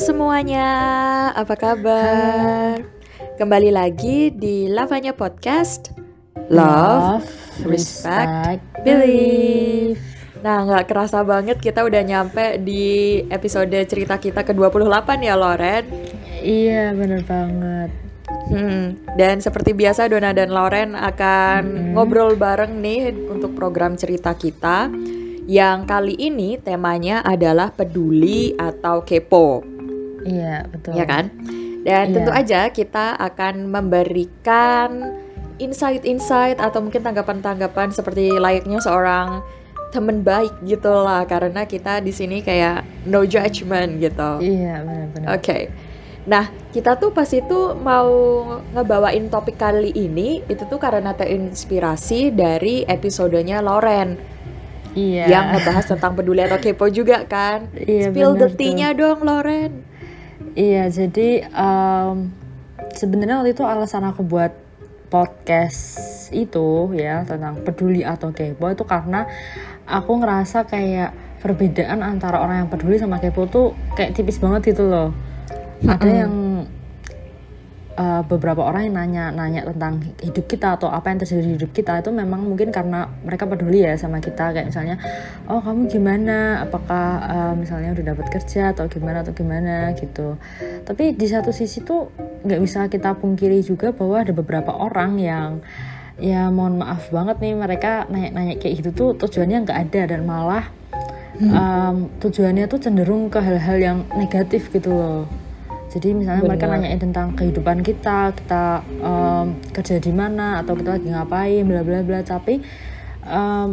semuanya, apa kabar? Kembali lagi di Lavanya Podcast. Love, Respect, Believe. Nah nggak kerasa banget kita udah nyampe di episode cerita kita ke-28 ya Loren? Iya bener banget. Hmm, dan seperti biasa Dona dan Loren akan Hmm. ngobrol bareng nih untuk program cerita kita. Yang kali ini temanya adalah peduli atau kepo, Iya betul ya kan? Dan Iya. tentu aja kita akan memberikan insight-insight atau mungkin tanggapan-tanggapan seperti layaknya seorang teman baik gitu lah karena kita di sini kayak no judgment gitu. Iya bener-bener Oke. Nah, kita tuh pas itu mau ngebawain topik kali ini itu tuh karena terinspirasi dari episodenya Loren Iya yang ngebahas tentang peduli atau kepo juga kan. Iya, Spill the tea-nya dong, Loren. Iya jadi em, sebenarnya waktu itu alasan aku buat podcast itu ya tentang peduli atau kepo itu karena aku ngerasa kayak perbedaan antara orang yang peduli sama kepo tuh kayak tipis banget gitu loh. Ada yang uh, beberapa orang yang nanya-nanya tentang hidup kita atau apa yang terjadi di hidup kita itu memang mungkin karena mereka peduli ya sama kita. Kayak misalnya oh kamu gimana? Apakah uh, misalnya udah dapat kerja atau gimana atau gimana? gitu. Tapi di satu sisi tuh nggak bisa kita pungkiri juga bahwa ada beberapa orang yang ya mohon maaf banget nih mereka nanya-nanya kayak gitu tuh tujuannya nggak ada dan malah um, tujuannya tuh cenderung ke hal-hal yang negatif gitu loh jadi misalnya mereka Benar. nanyain tentang kehidupan kita, kita em, kerja di mana atau kita lagi ngapain, bla bla bla. Tapi em,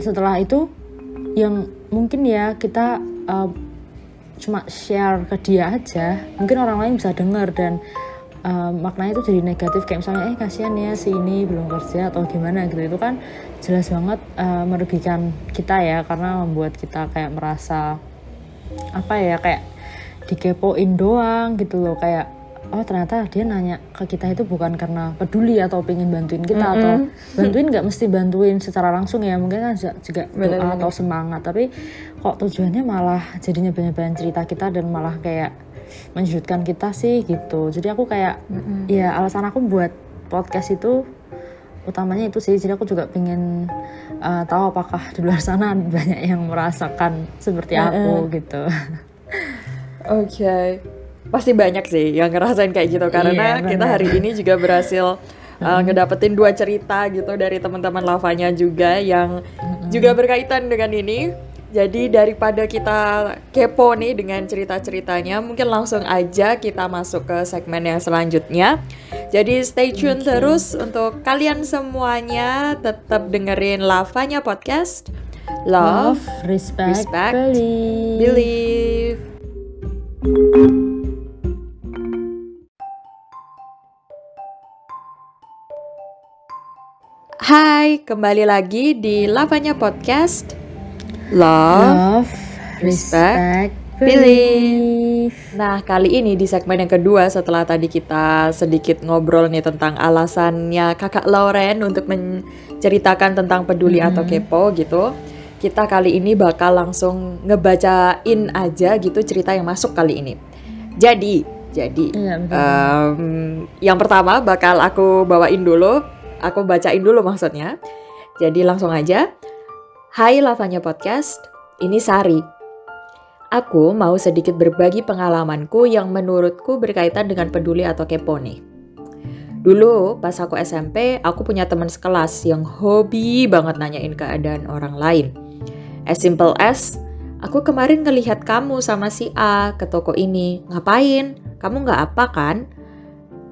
setelah itu yang mungkin ya kita em, cuma share ke dia aja, mungkin orang lain bisa dengar dan em, maknanya itu jadi negatif kayak misalnya eh kasihan ya si ini belum kerja atau gimana gitu itu kan jelas banget eh, merugikan kita ya karena membuat kita kayak merasa apa ya kayak dikepoin doang gitu loh. Kayak oh ternyata dia nanya ke kita itu bukan karena peduli atau pengen bantuin kita atau bantuin nggak mesti bantuin secara langsung ya. Mungkin kan juga- doa Bener-bener. atau semangat. Tapi kok tujuannya malah jadinya banyak-banyak cerita kita dan malah kayak menyudutkan kita sih gitu. Jadi aku kayak ya alasan aku buat podcast itu utamanya itu sih. Jadi aku juga pengen uh, tahu apakah di luar sana banyak yang merasakan seperti aku gitu Oke. Pasti banyak sih yang ngerasain kayak gitu karena Iya, kita hari ini juga berhasil uh, ngedapetin dua cerita gitu dari teman-teman lavanya juga yang juga berkaitan dengan ini. Jadi daripada kita kepo nih dengan cerita-ceritanya, mungkin langsung aja kita masuk ke segmen yang selanjutnya. Jadi stay tune terus untuk kalian semuanya tetap dengerin lavanya podcast. Love, respect, respect, believe. believe. Kembali lagi di Lavanya Podcast. Love. Love, respect, believe. believe. Nah, kali ini di segmen yang kedua setelah tadi kita sedikit ngobrol nih tentang alasannya Kakak Lauren untuk menceritakan tentang peduli atau kepo gitu. Kita kali ini bakal langsung ngebacain aja gitu cerita yang masuk kali ini. Jadi, jadi em, yang pertama bakal aku bawain dulu, aku bacain dulu maksudnya. Jadi langsung aja. Hai Lavanya Podcast, ini Sari. Aku mau sedikit berbagi pengalamanku yang menurutku berkaitan dengan peduli atau kepo nih. Dulu pas aku SMP, aku punya teman sekelas yang hobi banget nanyain keadaan orang lain. As simple as, aku kemarin ngelihat kamu sama si A ke toko ini. Ngapain? Kamu nggak apa kan?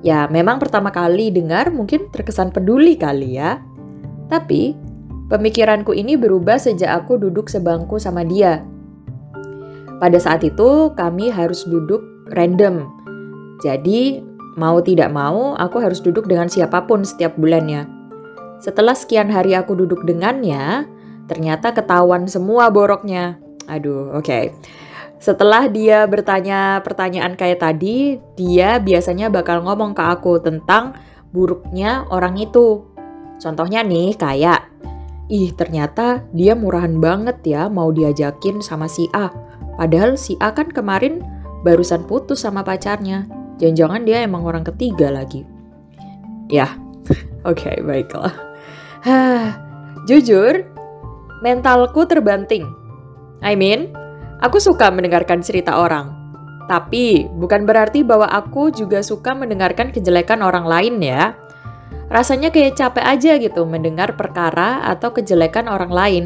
Ya memang pertama kali dengar mungkin terkesan peduli kali ya. Tapi pemikiranku ini berubah sejak aku duduk sebangku sama dia. Pada saat itu kami harus duduk random. Jadi mau tidak mau aku harus duduk dengan siapa pun setiap bulannya. Setelah sekian hari aku duduk dengannya, ternyata ketahuan semua boroknya. Aduh, oke. Setelah dia bertanya pertanyaan kayak tadi, dia biasanya bakal ngomong ke aku tentang buruknya orang itu. Contohnya nih kayak, ih ternyata dia murahan banget ya mau diajakin sama si A. Padahal si A kan kemarin barusan putus sama pacarnya. Jangan-jangan dia emang orang ketiga lagi. Ya, oke okay, baiklah. Jujur, mentalku terbanting. I mean, aku suka mendengarkan cerita orang. Tapi bukan berarti bahwa aku juga suka mendengarkan kejelekan orang lain ya. Rasanya kayak capek aja gitu mendengar perkara atau kejelekan orang lain.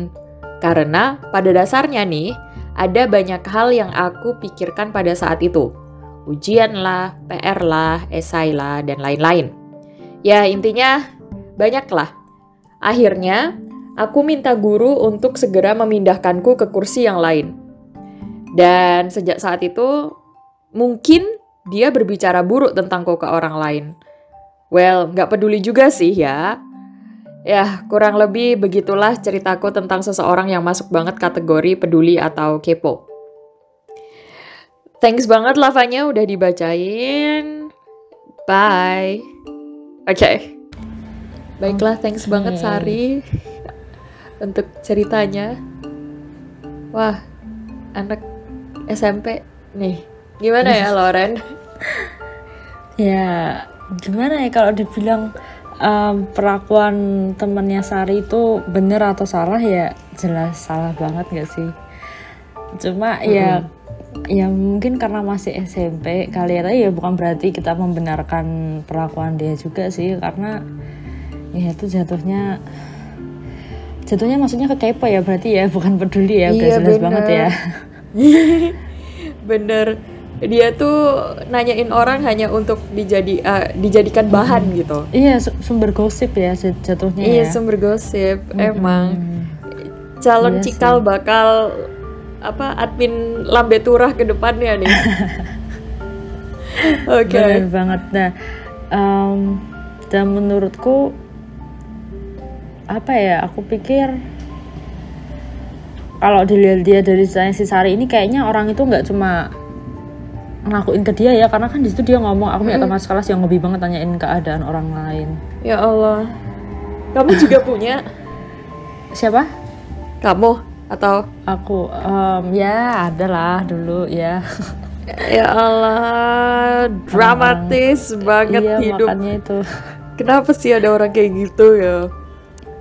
Karena pada dasarnya nih, ada banyak hal yang aku pikirkan pada saat itu. Ujian lah, PR lah, esai lah, dan lain-lain. Ya intinya banyak lah. Akhirnya, aku minta guru untuk segera memindahkanku ke kursi yang lain. Dan sejak saat itu, mungkin dia berbicara buruk tentangku ke orang lain. Well, nggak peduli juga sih ya. Ya, kurang lebih begitulah ceritaku tentang seseorang yang masuk banget kategori peduli atau kepo. Thanks banget lavanya udah dibacain. Bye. Oke. Okay. Baiklah, thanks banget Sari untuk ceritanya. Wah, anak SMP nih. Gimana ya Loren? ya, gimana ya kalau dibilang um, perlakuan temannya Sari itu bener atau salah ya jelas salah banget gak sih cuma mm-hmm. ya ya mungkin karena masih SMP kali ya bukan berarti kita membenarkan perlakuan dia juga sih karena ya itu jatuhnya jatuhnya maksudnya ke kepo ya berarti ya bukan peduli ya udah iya, jelas bener. banget ya bener dia tuh nanyain orang hanya untuk dijadi uh, dijadikan bahan hmm. gitu. Iya, sumber gosip ya jatuhnya. Iya, ya. sumber gosip hmm. emang. Calon iya cikal sih. bakal apa admin lambe turah ke depannya nih. Oke. okay. Banget. Nah, um, dan menurutku apa ya? Aku pikir kalau dilihat dia dari si Sari ini kayaknya orang itu nggak cuma ngelakuin ke dia ya karena kan di situ dia ngomong aku punya teman sekelas yang lebih banget tanyain keadaan orang lain. Ya Allah. Kamu juga punya? Siapa? Kamu atau? Aku um, ya ada lah dulu ya. Ya Allah dramatis banget iya, hidup. makanya itu. Kenapa sih ada orang kayak gitu ya?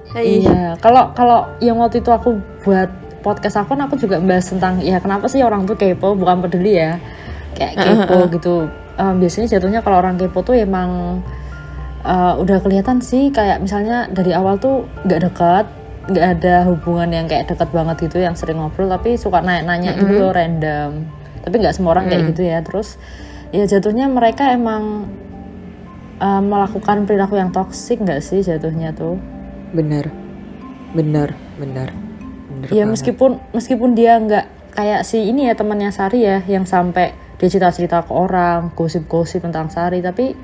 Hey. iya kalau kalau yang waktu itu aku buat podcast aku aku juga bahas tentang ya kenapa sih orang tuh kepo bukan peduli ya kayak kepo gitu. Uh, biasanya jatuhnya kalau orang kepo tuh emang uh, udah kelihatan sih kayak misalnya dari awal tuh nggak dekat nggak ada hubungan yang kayak deket banget gitu yang sering ngobrol tapi suka nanya-nanya mm -hmm. gitu loh random. Tapi nggak semua orang mm. kayak gitu ya terus ya jatuhnya mereka emang uh, melakukan perilaku yang toksik nggak sih jatuhnya tuh? Bener bener bener, bener ya meskipun meskipun dia nggak kayak si ini ya temannya Sari ya yang sampai dia cerita-cerita ke orang gosip-gosip tentang Sari tapi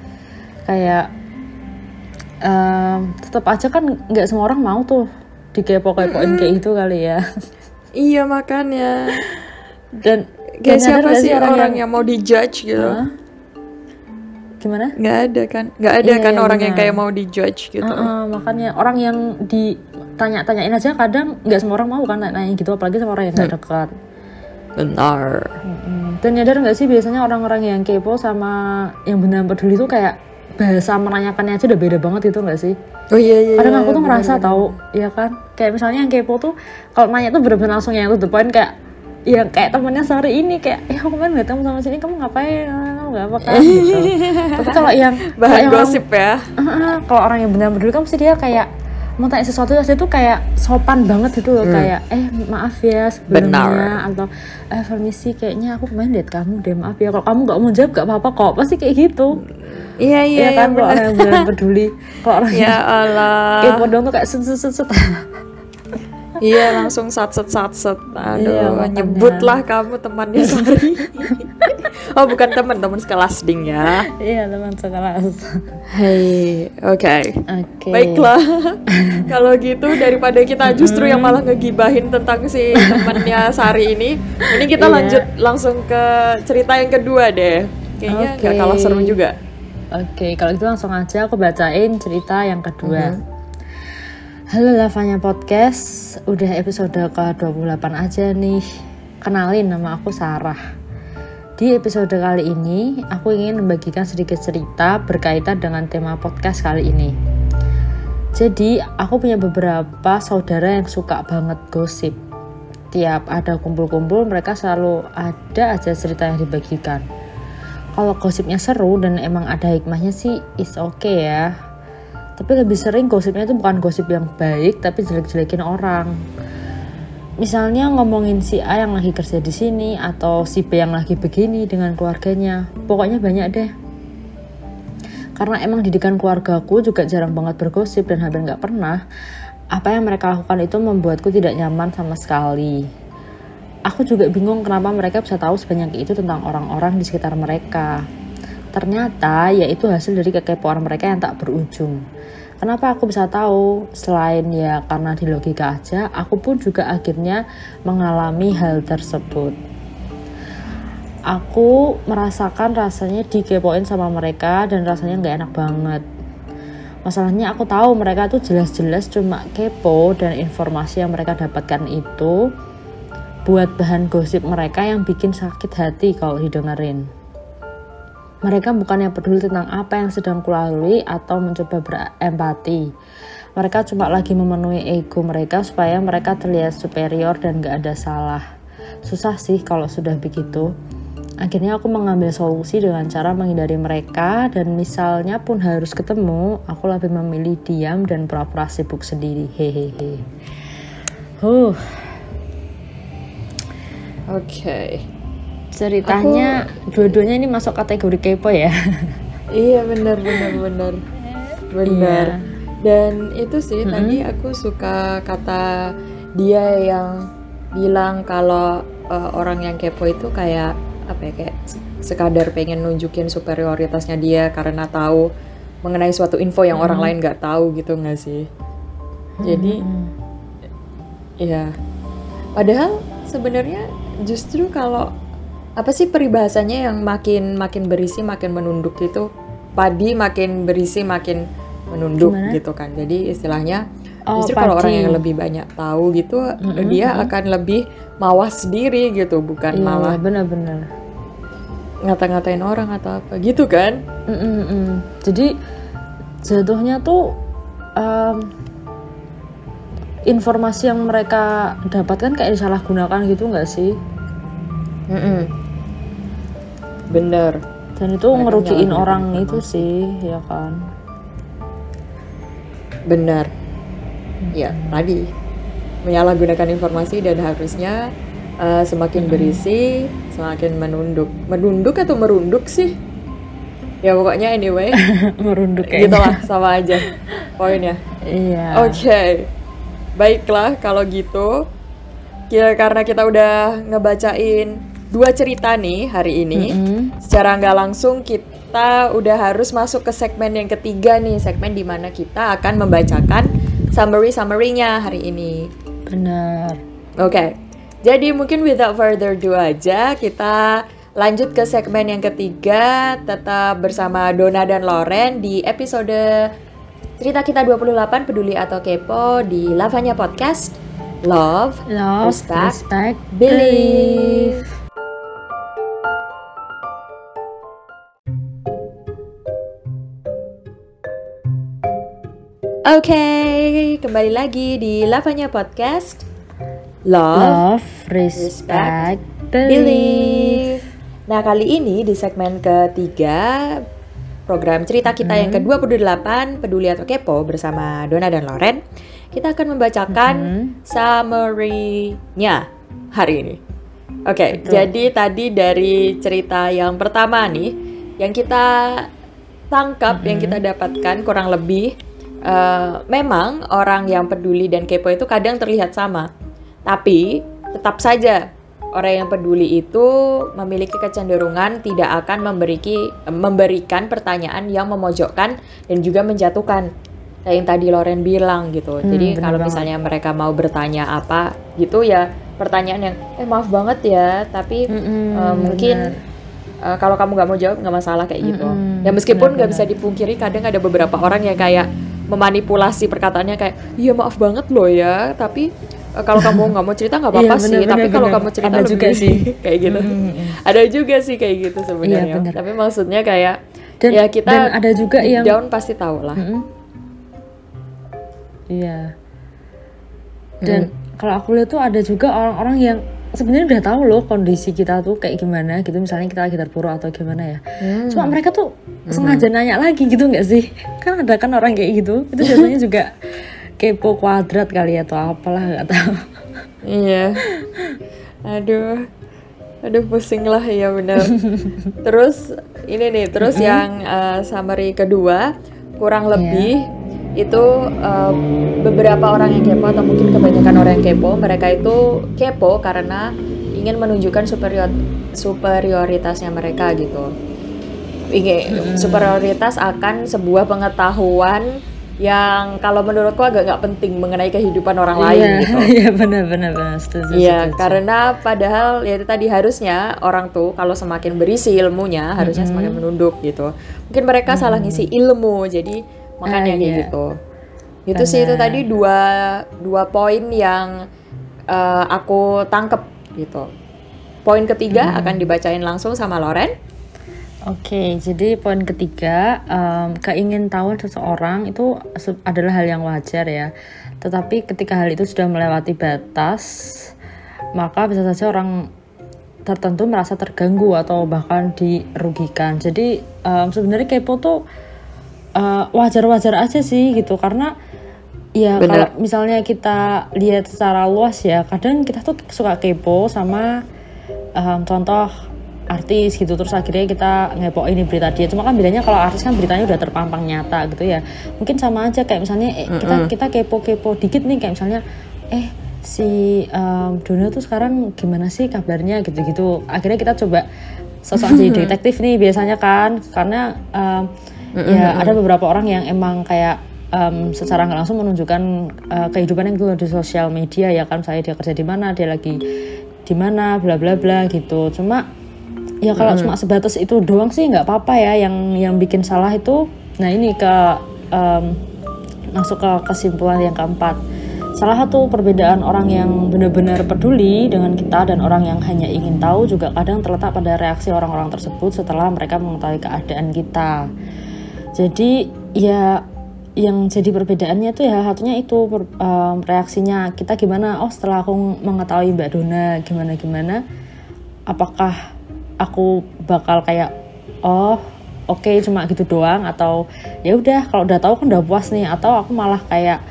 kayak um, tetap aja kan nggak semua orang mau tuh dikepo-kepoin kayak itu kali ya. Iya makanya. Dan kayak siapa sih orang, orang yang, yang mau dijudge gitu? Huh? Gimana nggak ada kan nggak ada iya, kan iya, orang bener. yang kayak mau dijudge gitu uh -uh, makanya orang yang ditanya-tanyain aja kadang nggak semua orang mau kan nanya gitu apalagi sama orang yang nggak hmm. dekat benar dan nyadar nggak sih biasanya orang-orang yang kepo sama yang benar peduli itu kayak bahasa menanyakannya aja udah beda banget itu nggak sih? Oh iya iya. Kadang iya, aku tuh ngerasa bener, tahu, ya kan? Kayak misalnya yang kepo tuh kalau nanya tuh bener-bener langsung yang tuh point kayak ya kayak temennya sore ini kayak eh aku kemarin datang sama sini kamu ngapain kamu nggak apa kan gitu tapi kalau yang bahan gosip ya uh, kalau orang yang benar peduli kan mesti dia kayak mau tanya sesuatu aja tuh kayak sopan banget gitu loh hmm. kayak eh maaf ya sebelumnya Benar. atau eh permisi kayaknya aku main lihat kamu deh maaf ya kalau kamu nggak mau jawab gak apa-apa kok pasti kayak gitu iya iya, ya kan kalau orang yang benar peduli kalau orang ya Allah kepo dong tuh kayak set set, set. Iya langsung satset satset. Aduh iya, nyebut lah kamu temannya Sari. oh bukan teman teman sekelas ding ya. Iya teman sekelas. Hey oke. Okay. Okay. Baiklah. Kalau gitu daripada kita justru yang malah ngegibahin tentang si temannya Sari ini, ini kita iya. lanjut langsung ke cerita yang kedua deh. Kayaknya nggak okay. kalah seru juga. Oke, okay, kalau gitu langsung aja aku bacain cerita yang kedua. Mm -hmm. Halo Lavanya Podcast, udah episode ke-28 aja nih Kenalin nama aku Sarah Di episode kali ini, aku ingin membagikan sedikit cerita berkaitan dengan tema podcast kali ini. Jadi, aku punya beberapa saudara yang suka banget gosip. Tiap ada kumpul-kumpul, mereka selalu ada aja cerita yang dibagikan. Kalau gosipnya seru dan emang ada hikmahnya sih, is okay ya. Tapi lebih sering gosipnya itu bukan gosip yang baik, tapi jelek-jelekin orang. Misalnya ngomongin si A yang lagi kerja di sini atau si B yang lagi begini dengan keluarganya. Pokoknya banyak deh. Karena emang didikan keluargaku juga jarang banget bergosip dan hampir nggak pernah. Apa yang mereka lakukan itu membuatku tidak nyaman sama sekali. Aku juga bingung kenapa mereka bisa tahu sebanyak itu tentang orang-orang di sekitar mereka. Ternyata yaitu hasil dari kekepoan mereka yang tak berujung Kenapa aku bisa tahu? Selain ya karena di logika aja, aku pun juga akhirnya mengalami hal tersebut. Aku merasakan rasanya dikepoin sama mereka dan rasanya nggak enak banget. Masalahnya aku tahu mereka tuh jelas-jelas cuma kepo dan informasi yang mereka dapatkan itu buat bahan gosip mereka yang bikin sakit hati kalau didengerin. Mereka bukan yang peduli tentang apa yang sedang kulalui atau mencoba berempati. Mereka cuma lagi memenuhi ego mereka supaya mereka terlihat superior dan gak ada salah. Susah sih kalau sudah begitu. Akhirnya aku mengambil solusi dengan cara menghindari mereka dan misalnya pun harus ketemu, aku lebih memilih diam dan pura-pura sibuk sendiri. Hehehe. Huh. Oke. Okay ceritanya dua-duanya ini masuk kategori kepo ya iya benar benar benar benar iya. dan itu sih mm-hmm. tadi aku suka kata dia yang bilang kalau uh, orang yang kepo itu kayak apa ya kayak sekadar pengen nunjukin superioritasnya dia karena tahu mengenai suatu info yang mm-hmm. orang lain nggak tahu gitu nggak sih jadi mm-hmm. ya padahal sebenarnya justru kalau apa sih peribahasanya yang makin makin berisi makin menunduk itu padi makin berisi makin menunduk Gimana? gitu kan jadi istilahnya oh, justru kalau orang yang lebih banyak tahu gitu mm-hmm. dia akan lebih mawas sendiri gitu bukan iya, malah benar-benar ngata-ngatain orang atau apa gitu kan mm-hmm. jadi jatuhnya tuh um, informasi yang mereka dapatkan kayak disalahgunakan gitu nggak sih Mm-mm. Bener. Dan itu Mereka ngerugiin orang itu sih, ya kan. Bener. Ya, tadi menyalahgunakan informasi dan harusnya uh, semakin berisi, semakin menunduk. Menunduk atau merunduk sih? Ya pokoknya anyway. merunduk. Gitu lah, sama aja poinnya. Iya. Oke. Okay. Baiklah kalau gitu. Ya, karena kita udah ngebacain dua cerita nih hari ini. Mm -hmm. Secara nggak langsung kita udah harus masuk ke segmen yang ketiga nih, segmen di mana kita akan membacakan summary summary-nya hari ini. Benar. Oke. Okay. Jadi mungkin without further ado aja kita lanjut ke segmen yang ketiga tetap bersama Dona dan Loren di episode cerita kita 28 peduli atau kepo di Lavanya Podcast. Love, Love respect, respect believe. believe. Oke, okay, kembali lagi di Lavanya Podcast. Love, Love respect, respect believe. Nah, kali ini di segmen ketiga program cerita kita hmm. yang ke-28 Peduli atau Kepo bersama Dona dan Loren, kita akan membacakan hmm. summary-nya hari ini. Oke, okay, jadi tadi dari cerita yang pertama nih, yang kita tangkap, hmm. yang kita dapatkan kurang lebih uh, memang orang yang peduli dan kepo itu kadang terlihat sama, tapi tetap saja orang yang peduli itu memiliki kecenderungan tidak akan memberiki, memberikan pertanyaan yang memojokkan dan juga menjatuhkan. Kayak yang tadi Loren bilang gitu. Hmm, Jadi kalau misalnya mereka mau bertanya apa gitu ya pertanyaan yang eh maaf banget ya, tapi hmm, hmm, uh, mungkin uh, kalau kamu nggak mau jawab nggak masalah kayak gitu. Hmm, ya meskipun nggak bisa dipungkiri kadang ada beberapa orang yang kayak memanipulasi perkataannya kayak iya maaf banget loh ya tapi "Eh, kalau kamu nggak mau cerita nggak apa-apa Iya, sih bener, tapi kalau kamu cerita Ada lebih juga sih. kayak gitu. Ada juga sih kayak gitu sebenarnya. Iya, tapi maksudnya kayak Dan, ya kita dan ada juga yang down pasti tahu lah. Mm-mm. Iya. Dan kalau aku lihat tuh ada juga orang-orang yang sebenarnya udah tahu loh kondisi kita tuh kayak gimana gitu misalnya kita lagi terpuruk atau gimana ya. Cuma mereka tuh sengaja nanya lagi gitu nggak sih? Kan ada kan orang kayak gitu. Itu biasanya juga kepo kuadrat kali ya atau apalah nggak tahu. Iya. Aduh. Aduh pusing lah ya benar. terus ini nih, terus yang uh, summary kedua kurang lebih itu uh, beberapa orang yang kepo atau mungkin kebanyakan orang yang kepo, mereka itu kepo karena ingin menunjukkan superior superioritasnya mereka gitu. Ingin superioritas akan sebuah pengetahuan yang kalau menurutku agak nggak penting mengenai kehidupan orang lain Iya, gitu. iya benar benar benar setuju. Iya, karena padahal ya itu tadi harusnya orang tuh kalau semakin berisi ilmunya harusnya semakin menunduk gitu. Mungkin mereka salah ngisi ilmu, jadi makanya Ah, kayak iya. gitu. Itu sih itu tadi dua dua poin yang eh, aku tangkep gitu. Poin ketiga akan dibacain langsung sama Loren. Oke, jadi poin ketiga, em, keingintahuan seseorang itu adalah hal yang wajar ya. Tetapi ketika hal itu sudah melewati batas, maka bisa saja orang tertentu merasa terganggu atau bahkan dirugikan. Jadi em, sebenarnya kepo tuh eh, wajar-wajar aja sih gitu, karena ya kalau misalnya kita lihat secara luas ya, kadang kita tuh suka kepo sama em, contoh artis gitu. Terus akhirnya kita ngepo ini berita dia. Cuma kan bedanya kalau artis kan beritanya udah terpampang nyata gitu ya. Mungkin sama aja kayak misalnya eh, kita kita kepo kepo dikit nih. Kayak misalnya eh si em, Dono tuh sekarang gimana sih kabarnya? gitu gitu akhirnya kita coba sosok jadi detektif nih biasanya kan. Karena em, ya ada beberapa orang yang emang kayak em, secara nggak langsung menunjukkan eh, kehidupan yang dulu di sosial media ya kan saya dia kerja di mana dia lagi di mana bla bla bla gitu. Cuma ya kalau cuma sebatas itu doang sih nggak apa-apa ya. Yang yang bikin salah itu nah ini ke em, masuk ke kesimpulan yang keempat. Salah satu perbedaan orang yang benar-benar peduli dengan kita dan orang yang hanya ingin tahu juga kadang terletak pada reaksi orang-orang tersebut setelah mereka mengetahui keadaan kita jadi ya yang jadi perbedaannya tuh ya satunya itu per- em, reaksinya kita gimana oh setelah aku mengetahui Mbak Dona gimana gimana apakah aku bakal kayak oh oke cuma gitu doang? Atau ya udah kalau udah tahu kan udah puas nih atau aku malah kayak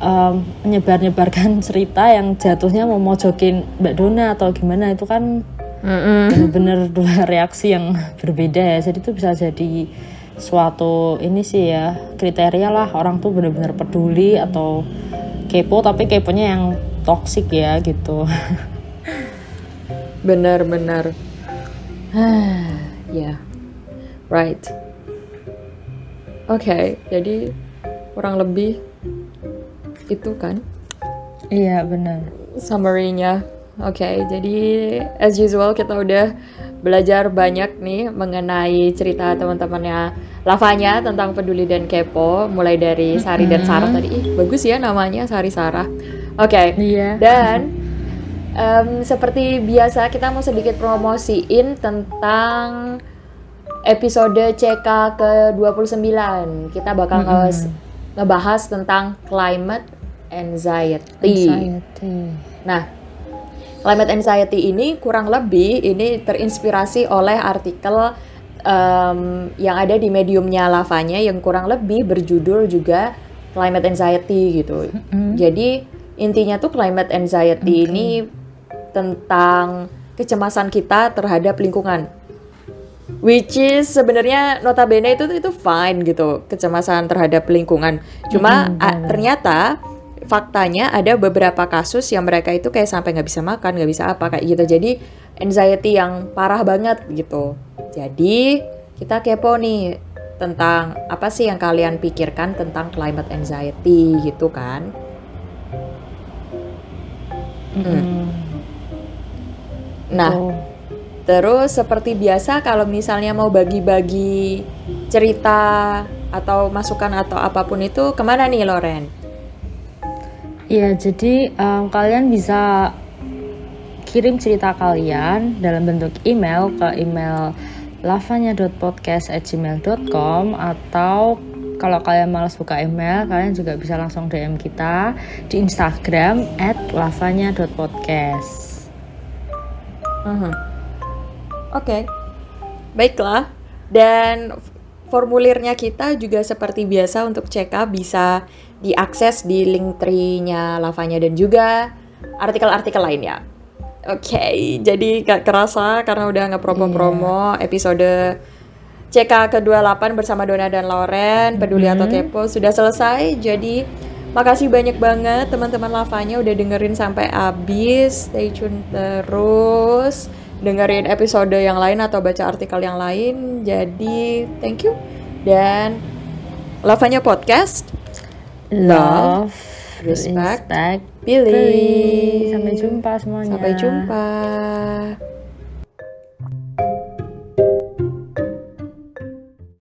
em, menyebar-nyebarkan cerita yang jatuhnya mau mojokin Mbak Dona atau gimana itu kan bener-bener dua reaksi yang berbeda ya. Jadi itu bisa jadi suatu ini sih ya kriteria lah orang tuh bener-bener peduli atau kepo tapi keponya yang toksik ya gitu Benar-benar. ya, right. Oke, jadi kurang lebih itu kan iya benar summary-nya. Oke, jadi as usual kita udah belajar banyak nih mengenai cerita teman-temannya Lavanya tentang peduli dan kepo, mulai dari Sari dan Sarah tadi. Ih, bagus ya namanya Sari Sarah. Oke. iya Dan em, seperti biasa kita mau sedikit promosiin tentang episode CK ke-29. Kita bakal nge- ngebahas tentang climate anxiety. anxiety Nah, climate anxiety ini kurang lebih ini terinspirasi oleh artikel em, yang ada di mediumnya Lavanya yang kurang lebih berjudul juga climate anxiety gitu. Jadi intinya tuh climate anxiety ini tentang kecemasan kita terhadap lingkungan. Which is sebenarnya notabene itu itu fine gitu, kecemasan terhadap lingkungan. Cuma a- ternyata faktanya ada beberapa kasus yang mereka itu kayak sampai nggak bisa makan, nggak bisa apa kayak gitu. Jadi anxiety yang parah banget gitu. Jadi kita kepo nih tentang apa sih yang kalian pikirkan tentang climate anxiety gitu kan? Mm-mm. Nah, Oh. Terus seperti biasa kalau misalnya mau bagi-bagi cerita atau masukan atau apa pun itu ke mana nih Loren? Ya, jadi um, kalian bisa kirim cerita kalian dalam bentuk email ke email lavanya.podcast@gmail.com atau kalau kalian malas buka email, kalian juga bisa langsung DM kita di Instagram @lavanya.podcast. Uh -huh. Oke, okay. baiklah. Dan formulirnya kita juga seperti biasa untuk CK bisa diakses di link tree-nya Lavanya dan juga artikel-artikel lainnya. Oke, okay, jadi gak kerasa karena udah nggak promo-promo yeah. episode CK ke-28 bersama Dona dan Loren, peduli mm -hmm. atau kepo sudah selesai. Jadi makasih banyak banget teman-teman Lavanya udah dengerin sampai habis. Stay tune terus dengerin episode yang lain atau baca artikel yang lain. Jadi, thank you. Dan Lavanya Podcast. Love, respect, respect pilih. Sampai jumpa semuanya. Sampai jumpa.